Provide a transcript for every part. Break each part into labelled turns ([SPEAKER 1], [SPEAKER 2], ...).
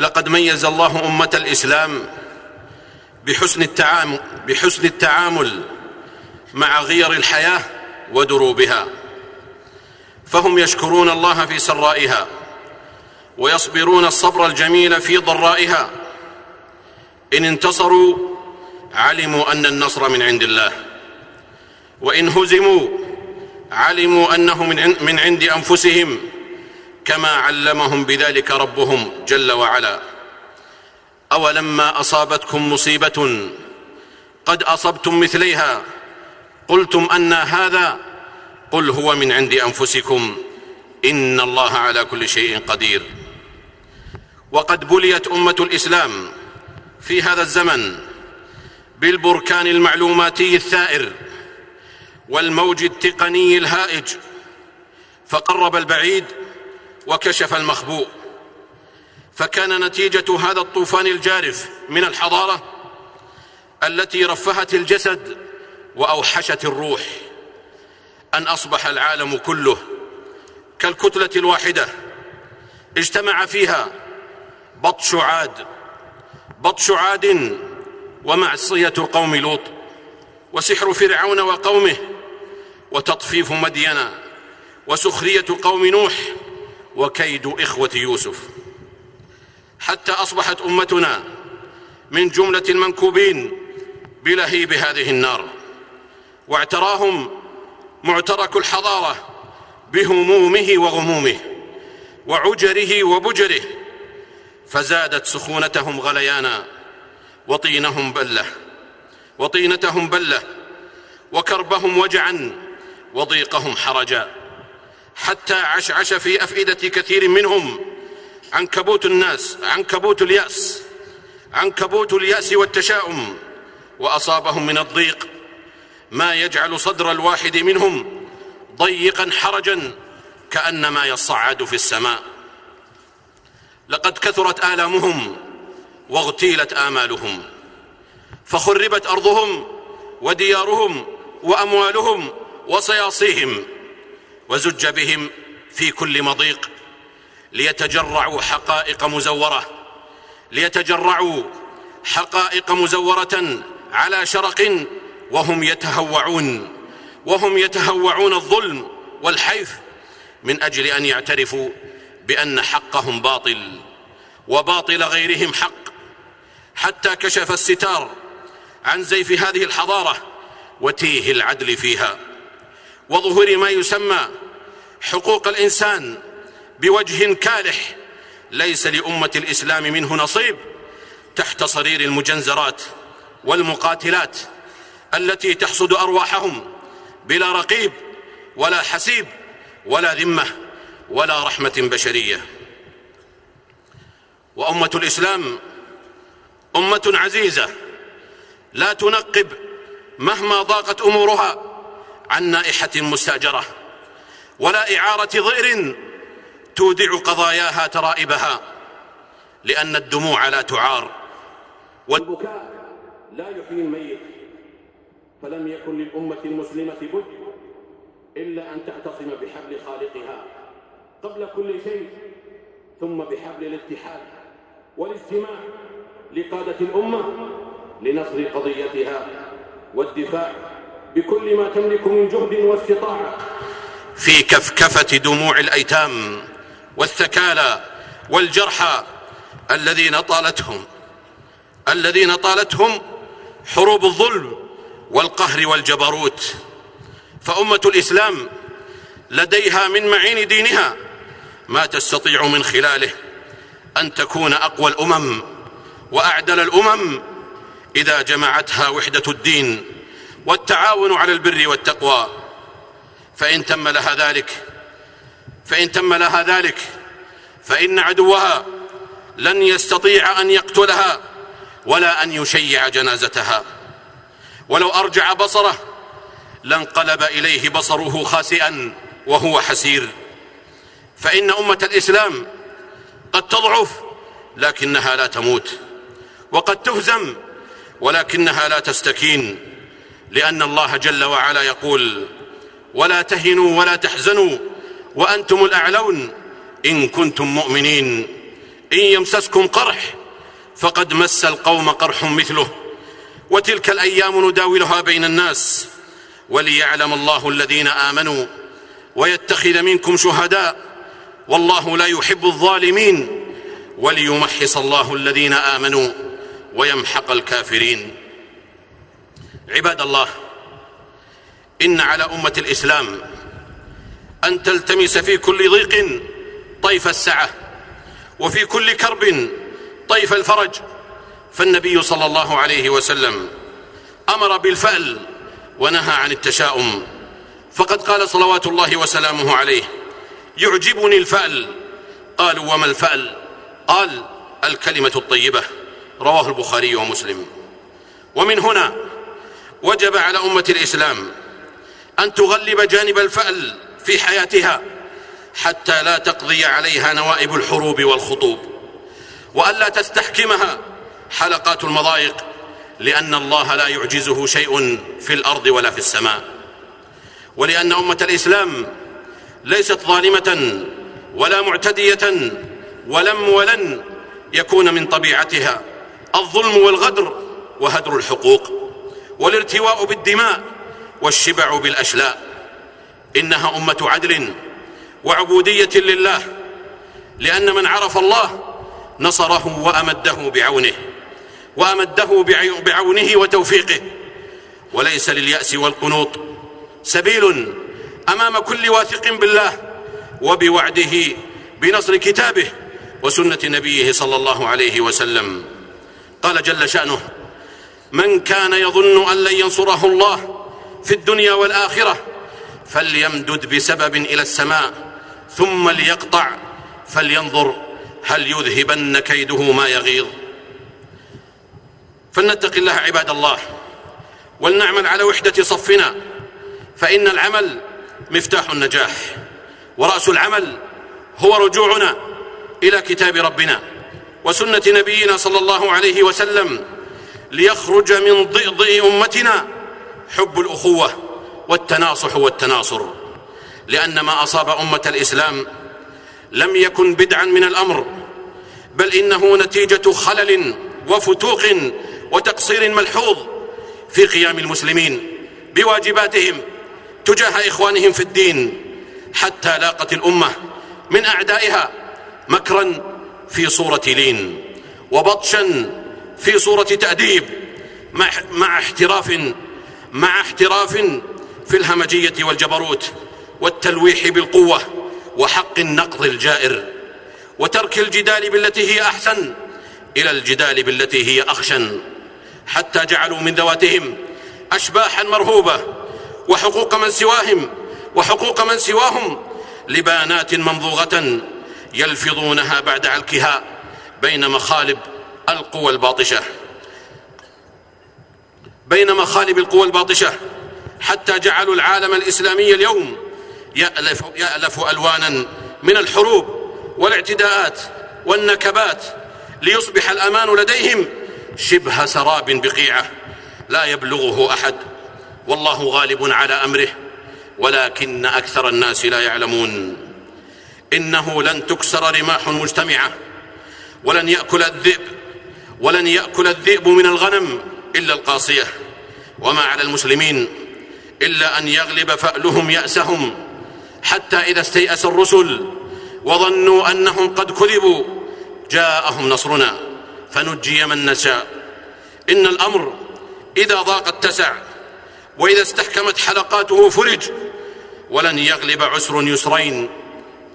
[SPEAKER 1] لقد ميز الله أمة الإسلام بحسن التعامل بحسن التعامل مع غير الحياة ودروبها. فهم يشكرون الله في سرائها ويصبرون الصبر الجميل في ضرائها. إن انتصروا علموا أن النصر من عند الله. وإن هزموا علموا أنه من عند أنفسهم. كما علمهم بذلك ربهم جل وعلا. أولما أصابتكم مصيبة قد أصبتم مثليها. قلتم أن هذا. قل هو من عند أنفسكم. إن الله على كل شيء قدير. وقد بليت أمة الإسلام في هذا الزمن بالبركان المعلوماتي الثائر والموج التقني الهائج. فقرب البعيد وكشف المخبوء. فكان نتيجة هذا الطوفان الجارف من الحضارة التي رفهت الجسد وأوحشت الروح. أن أصبح العالم كله كالكتلة الواحدة اجتمع فيها بطش عاد بطش عاد ومعصية قوم لوط وسحر فرعون وقومه وتطفيف مدين وسخرية قوم نوح وكيد إخوة يوسف. حتى أصبحت أمتنا من جملة المنكوبين بلهيب هذه النار واعتراهم معترك الحضارة بهمومه وغمومه وعجره وبجره فزادت سخونتهم غليانا وطينهم بلة وطينتهم بلة وكربهم وجعا وضيقهم حرجا. حتى عشعش في أفئدة كثير منهم. عنكبوت الناس عنكبوت اليأس عنكبوت اليأس والتشاؤم وأصابهم من الضيق. ما يجعل صدر الواحد منهم ضيقا حرجا كأنما يصعد في السماء. لقد كثرت آلامهم واغتيلت آمالهم فخربت أرضهم وديارهم وأموالهم وصياصيهم. وزج بهم في كل مضيق ليتجرعوا حقائق مزورة ليتجرعوا حقائق مزورة على شرق وهم يتهوعون وهم يتهوعون الظلم والحيف من أجل أن يعترفوا بأن حقهم باطل وباطل غيرهم حق. حتى كشف الستار عن زيف هذه الحضارة وتيه العدل فيها. وظهور ما يسمى حقوق الإنسان بوجه كالح ليس لأمة الإسلام منه نصيب تحت صرير المجنزرات والمقاتلات التي تحصد أرواحهم بلا رقيب ولا حسيب ولا ذمة ولا رحمة بشرية. وأمة الإسلام أمة عزيزة لا تنقب مهما ضاقت أمورها عن نائحة مستاجرة. ولا إعارة ضئر تودع قضاياها ترائبها لأن الدموع لا تعار. والبكاء لا يحيي الميت
[SPEAKER 2] فلم يكن للأمة المسلمة بد إلا أن تعتصم بحبل خالقها قبل كل شيء ثم بحبل الاتحاد والاجتماع لقادة الأمة لنصر قضيتها والدفاع بكل ما تملك من جهد واستطاعة.
[SPEAKER 1] في كفكفة دموع الأيتام والثكالى والجرحى الذين طالتهم الذين طالتهم حروب الظلم والقهر والجبروت. فأمة الإسلام لديها من معين دينها ما تستطيع من خلاله أن تكون أقوى الأمم وأعدل الأمم إذا جمعتها وحدة الدين والتعاون على البر والتقوى. فإن تم لها ذلك فإن تم لها ذلك فإن عدوها لن يستطيع أن يقتلها ولا أن يشيع جنازتها. ولو أرجع بصره لانقلب إليه بصره خاسئا وهو حسير. فإن أمة الإسلام قد تضعف لكنها لا تموت وقد تهزم ولكنها لا تستكين لأن الله جل وعلا يقول ولا تهنوا ولا تحزنوا وأنتم الأعلون إن كنتم مؤمنين. إن يمسسكم قرح فقد مس القوم قرح مثله. وتلك الأيام نداولها بين الناس. وليعلم الله الذين آمنوا ويتخذ منكم شهداء. والله لا يحب الظالمين. وليمحص الله الذين آمنوا ويمحق الكافرين. عباد الله إن على أمة الإسلام أن تلتمس في كل ضيق طيف السعة وفي كل كرب طيف الفرج. فالنبي صلى الله عليه وسلم أمر بالفأل ونهى عن التشاؤم. فقد قال صلوات الله وسلامه عليه يعجبني الفأل. قالوا وما الفأل؟ قال الكلمة الطيبة. رواه البخاري ومسلم. ومن هنا وجب على أمة الإسلام أن تغلب جانب الفأل في حياتها حتى لا تقضي عليها نوائب الحروب والخطوب. وألا تستحكمها حلقات المضايق لأن الله لا يعجزه شيء في الأرض ولا في السماء. ولأن أمة الإسلام ليست ظالمة ولا معتدية ولم ولن يكون من طبيعتها الظلم والغدر وهدر الحقوق. والارتواء بالدماء والشبع بالأشلاء. إنها أمة عدل وعبودية لله لأن من عرف الله نصره وأمده بعونه وأمده بعونه وتوفيقه. وليس لليأس والقنوط. سبيل أمام كل واثق بالله وبوعده بنصر كتابه وسنة نبيه صلى الله عليه وسلم. قال جل شأنه من كان يظن أن لن ينصره الله في الدنيا والآخرة فليمدد بسبب إلى السماء ثم ليقطع فلينظر هل يذهبن كيده ما يغيظ. فلنتق الله عباد الله ولنعمل على وحدة صفنا فإن العمل مفتاح النجاح ورأس العمل هو رجوعنا إلى كتاب ربنا وسنة نبينا صلى الله عليه وسلم ليخرج من ضئضئ أمتنا حب الأخوة والتناصح والتناصر. لأن ما أصاب أمة الإسلام لم يكن بدعا من الأمر بل إنه نتيجة خلل وفتوق وتقصير ملحوظ في قيام المسلمين بواجباتهم تجاه إخوانهم في الدين حتى لاقت الأمة من أعدائها مكرا في صورة لين وبطشا في صورة تأديب مع, مع احتراف مع احتراف في الهمجية والجبروت والتلويح بالقوة وحق النقض الجائر وترك الجدال بالتي هي أحسن إلى الجدال بالتي هي أخشن حتى جعلوا من ذواتهم أشباحا مرهوبة وحقوق من سواهم وحقوق من سواهم لبانات ممضوغة يلفظونها بعد علكها بين مخالب القوى الباطشة. بين مخالب القوى الباطشة حتى جعلوا العالم الإسلامي اليوم يألف, يألف ألوانا من الحروب والاعتداءات والنكبات ليصبح الأمان لديهم شبه سراب بقيعة لا يبلغه أحد. والله غالب على أمره ولكن أكثر الناس لا يعلمون. إنه لن تكسر رماح مجتمعة ولن يأكل الذئب ولن يأكل الذئب من الغنم. إلا القاصية وما على المسلمين إلا أن يغلب فألهم يأسهم حتى إذا استيأس الرسل وظنوا أنهم قد كذبوا جاءهم نصرنا فنجي من نشاء. إن الأمر إذا ضاق اتسع وإذا استحكمت حلقاته فرج ولن يغلب عسر يسرين.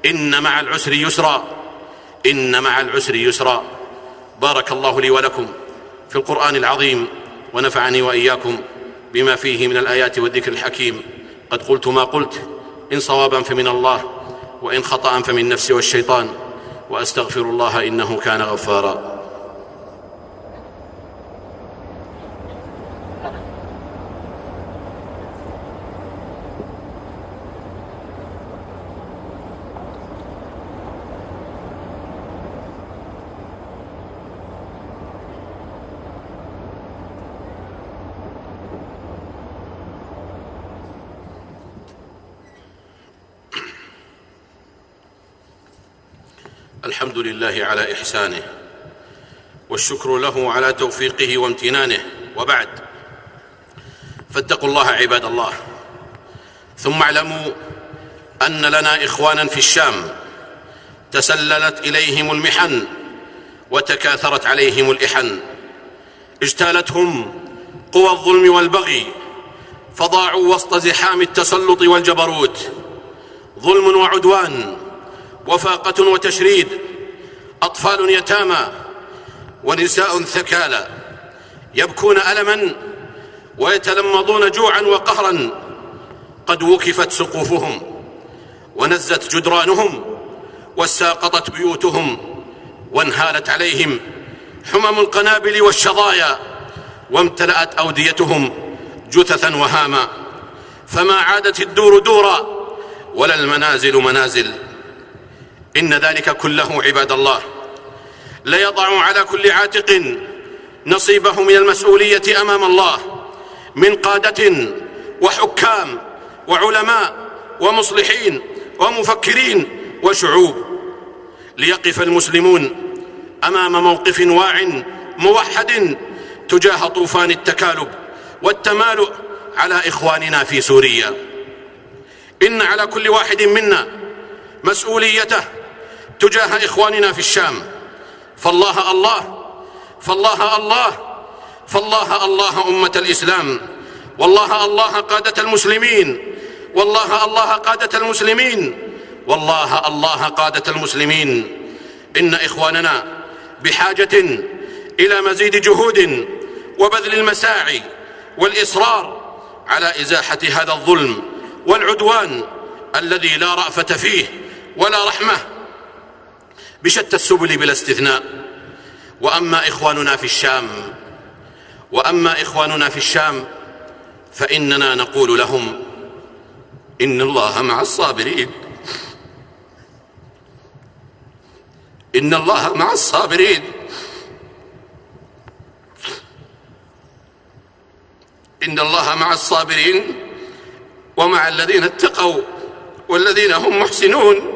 [SPEAKER 1] إن مع العسر يسرا إن مع العسر يسرا. بارك الله لي ولكم في القرآن العظيم. ونفعني وإياكم بما فيه من الآيات والذكر الحكيم. قد قلت ما قلت إن صوابا فمن الله وإن خطأ فمن نفسي والشيطان. وأستغفر الله إنه كان غفارا. الحمد لله على إحسانه والشكر له على توفيقه وامتنانه. وبعد فاتقوا الله عباد الله. ثم اعلموا أن لنا إخوانا في الشام تسللت إليهم المحن وتكاثرت عليهم الإحن. اجتالتهم قوى الظلم والبغي فضاعوا وسط زحام التسلط والجبروت. ظلم وعدوان وفاقة وتشريد أطفال يتامى ونساء ثكالى يبكون ألما ويتلمضون جوعا وقهرا قد وكفت سقوفهم ونزت جدرانهم وساقطت بيوتهم وانهالت عليهم حمم القنابل والشظايا وامتلأت أوديتهم جثثا وهاما فما عادت الدور دورا ولا المنازل منازل إن ذلك كله عباد الله. ليضع على كل عاتق نصيبه من المسؤولية أمام الله من قادة وحكام وعلماء ومصلحين ومفكرين وشعوب. ليقف المسلمون أمام موقف واع موحد تجاه طوفان التكالب والتمالؤ على إخواننا في سوريا. إن على كل واحد منا مسؤوليته تجاه إخواننا في الشام. فالله الله فالله الله فالله الله أمة الإسلام. والله الله قادة المسلمين. والله الله قادة المسلمين. والله الله قادة المسلمين. إن إخواننا بحاجة إلى مزيد جهود وبذل المساعي والإصرار على إزاحة هذا الظلم والعدوان الذي لا رأفة فيه ولا رحمة بشتى السبل بلا استثناء. وأما إخواننا في الشام وأما إخواننا في الشام فإننا نقول لهم إن الله مع الصابرين. إن الله مع الصابرين. إن الله مع الصابرين ومع الذين اتقوا والذين هم محسنون.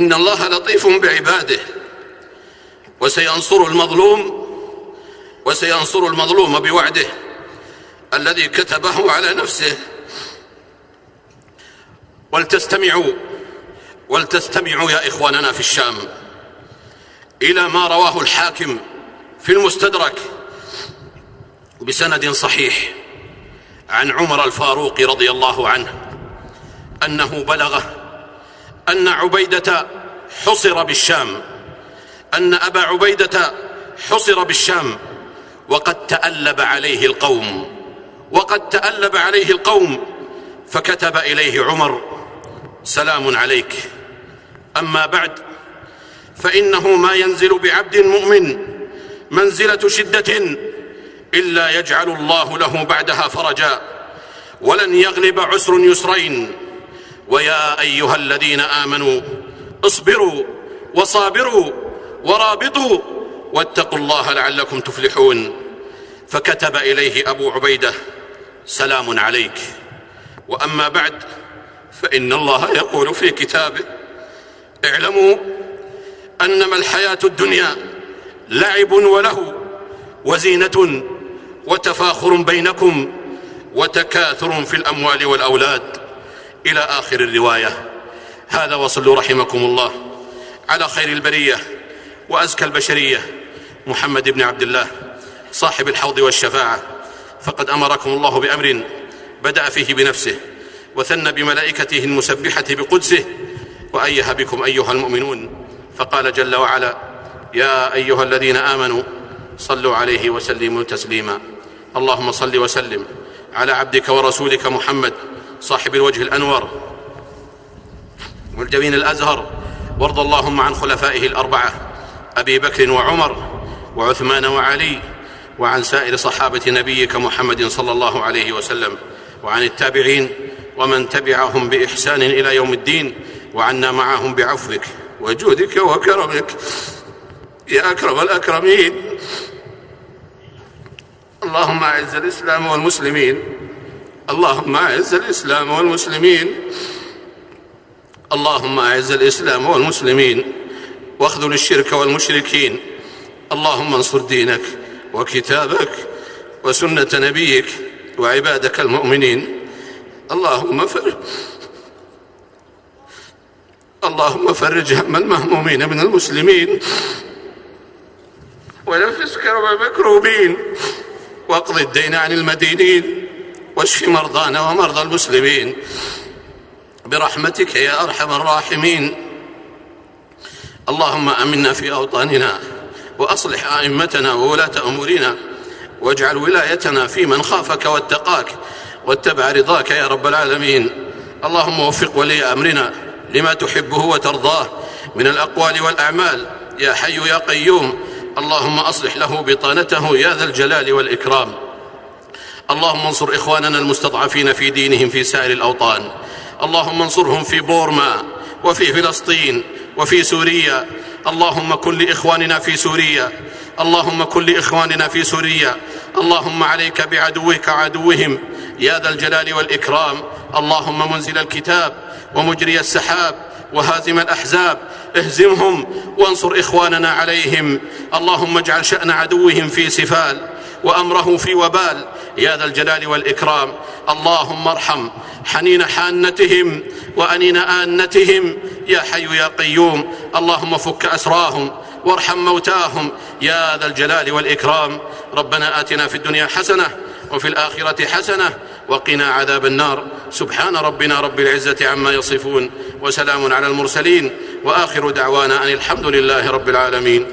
[SPEAKER 1] إن الله لطيف بعباده. وسينصر المظلوم وسينصر المظلوم بوعده الذي كتبه على نفسه. ولتستمعوا ولتستمعوا يا إخواننا في الشام إلى ما رواه الحاكم في المستدرك بسند صحيح عن عمر الفاروق رضي الله عنه أنه بلغه أن عبيدة حصر بالشام. أن أبا عبيدة حصر بالشام. وقد تألب عليه القوم. وقد تألب عليه القوم. فكتب إليه عمر سلام عليك. أما بعد فإنه ما ينزل بعبد مؤمن منزلة شدة إلا يجعل الله له بعدها فرجا. ولن يغلب عسر يسرين. ويا أيها الذين آمنوا اصبروا وصابروا ورابطوا واتقوا الله لعلكم تفلحون. فكتب إليه أبو عبيدة سلام عليك. وأما بعد فإن الله يقول في كتابه اعلموا أنما الحياة الدنيا لعب وله وزينة وتفاخر بينكم وتكاثر في الأموال والأولاد إلى آخر الرواية. هذا وصلوا رحمكم الله. على خير البرية وأزكى البشرية. محمد بن عبد الله صاحب الحوض والشفاعة. فقد أمركم الله بأمر بدأ فيه بنفسه وثنى بملائكته المسبحة بقدسه. وأيه بكم أيها المؤمنون؟ فقال جل وعلا يا أيها الذين آمنوا صلوا عليه وسلموا تسليما. اللهم صل وسلم على عبدك ورسولك محمد صاحب الوجه الأنور والجبين الأزهر وارض اللهم عن خلفائه الأربعة أبي بكر وعمر وعثمان وعلي وعن سائر صحابة نبيك محمد صلى الله عليه وسلم وعن التابعين ومن تبعهم بإحسان إلى يوم الدين وعنا معهم بعفوك وجودك وكرمك. يا أكرم الأكرمين. اللهم أعز الإسلام والمسلمين. اللهم أعز الإسلام والمسلمين. اللهم أعز الإسلام والمسلمين. واخذل الشرك والمشركين. اللهم انصر دينك وكتابك وسنة نبيك وعبادك المؤمنين. اللهم فرج اللهم فرج هم المهمومين من المسلمين. ونفس كرب المكروبين واقض الدين عن المدينين. واشف مرضانا ومرضى المسلمين. برحمتك يا أرحم الراحمين. اللهم آمنا في أوطاننا وأصلح أئمتنا وولاة أمورنا. واجعل ولايتنا في من خافك واتقاك واتبع رضاك يا رب العالمين. اللهم وفق ولي أمرنا لما تحبه وترضاه من الأقوال والأعمال. يا حي يا قيوم. اللهم أصلح له بطانته يا ذا الجلال والإكرام. اللهم انصر إخواننا المستضعفين في دينهم في سائر الأوطان. اللهم انصرهم في بورما وفي فلسطين وفي سوريا. اللهم كن لإخواننا في سوريا. اللهم كن لإخواننا في سوريا. اللهم عليك بعدوك عدوهم. يا ذا الجلال والإكرام. اللهم منزل الكتاب ومجري السحاب وهازم الأحزاب. اهزمهم وانصر إخواننا عليهم. اللهم اجعل شأن عدوهم في سفال وأمره في وبال يا ذا الجلال والإكرام. اللهم ارحم. حنين حانتهم وأنين آنتهم. يا حي يا قيوم. اللهم فك أسراهم وارحم موتاهم. يا ذا الجلال والإكرام. ربنا آتنا في الدنيا حسنة وفي الآخرة حسنة وقنا عذاب النار. سبحان ربنا رب العزة عما يصفون وسلام على المرسلين. وآخر دعوانا أن الحمد لله رب العالمين.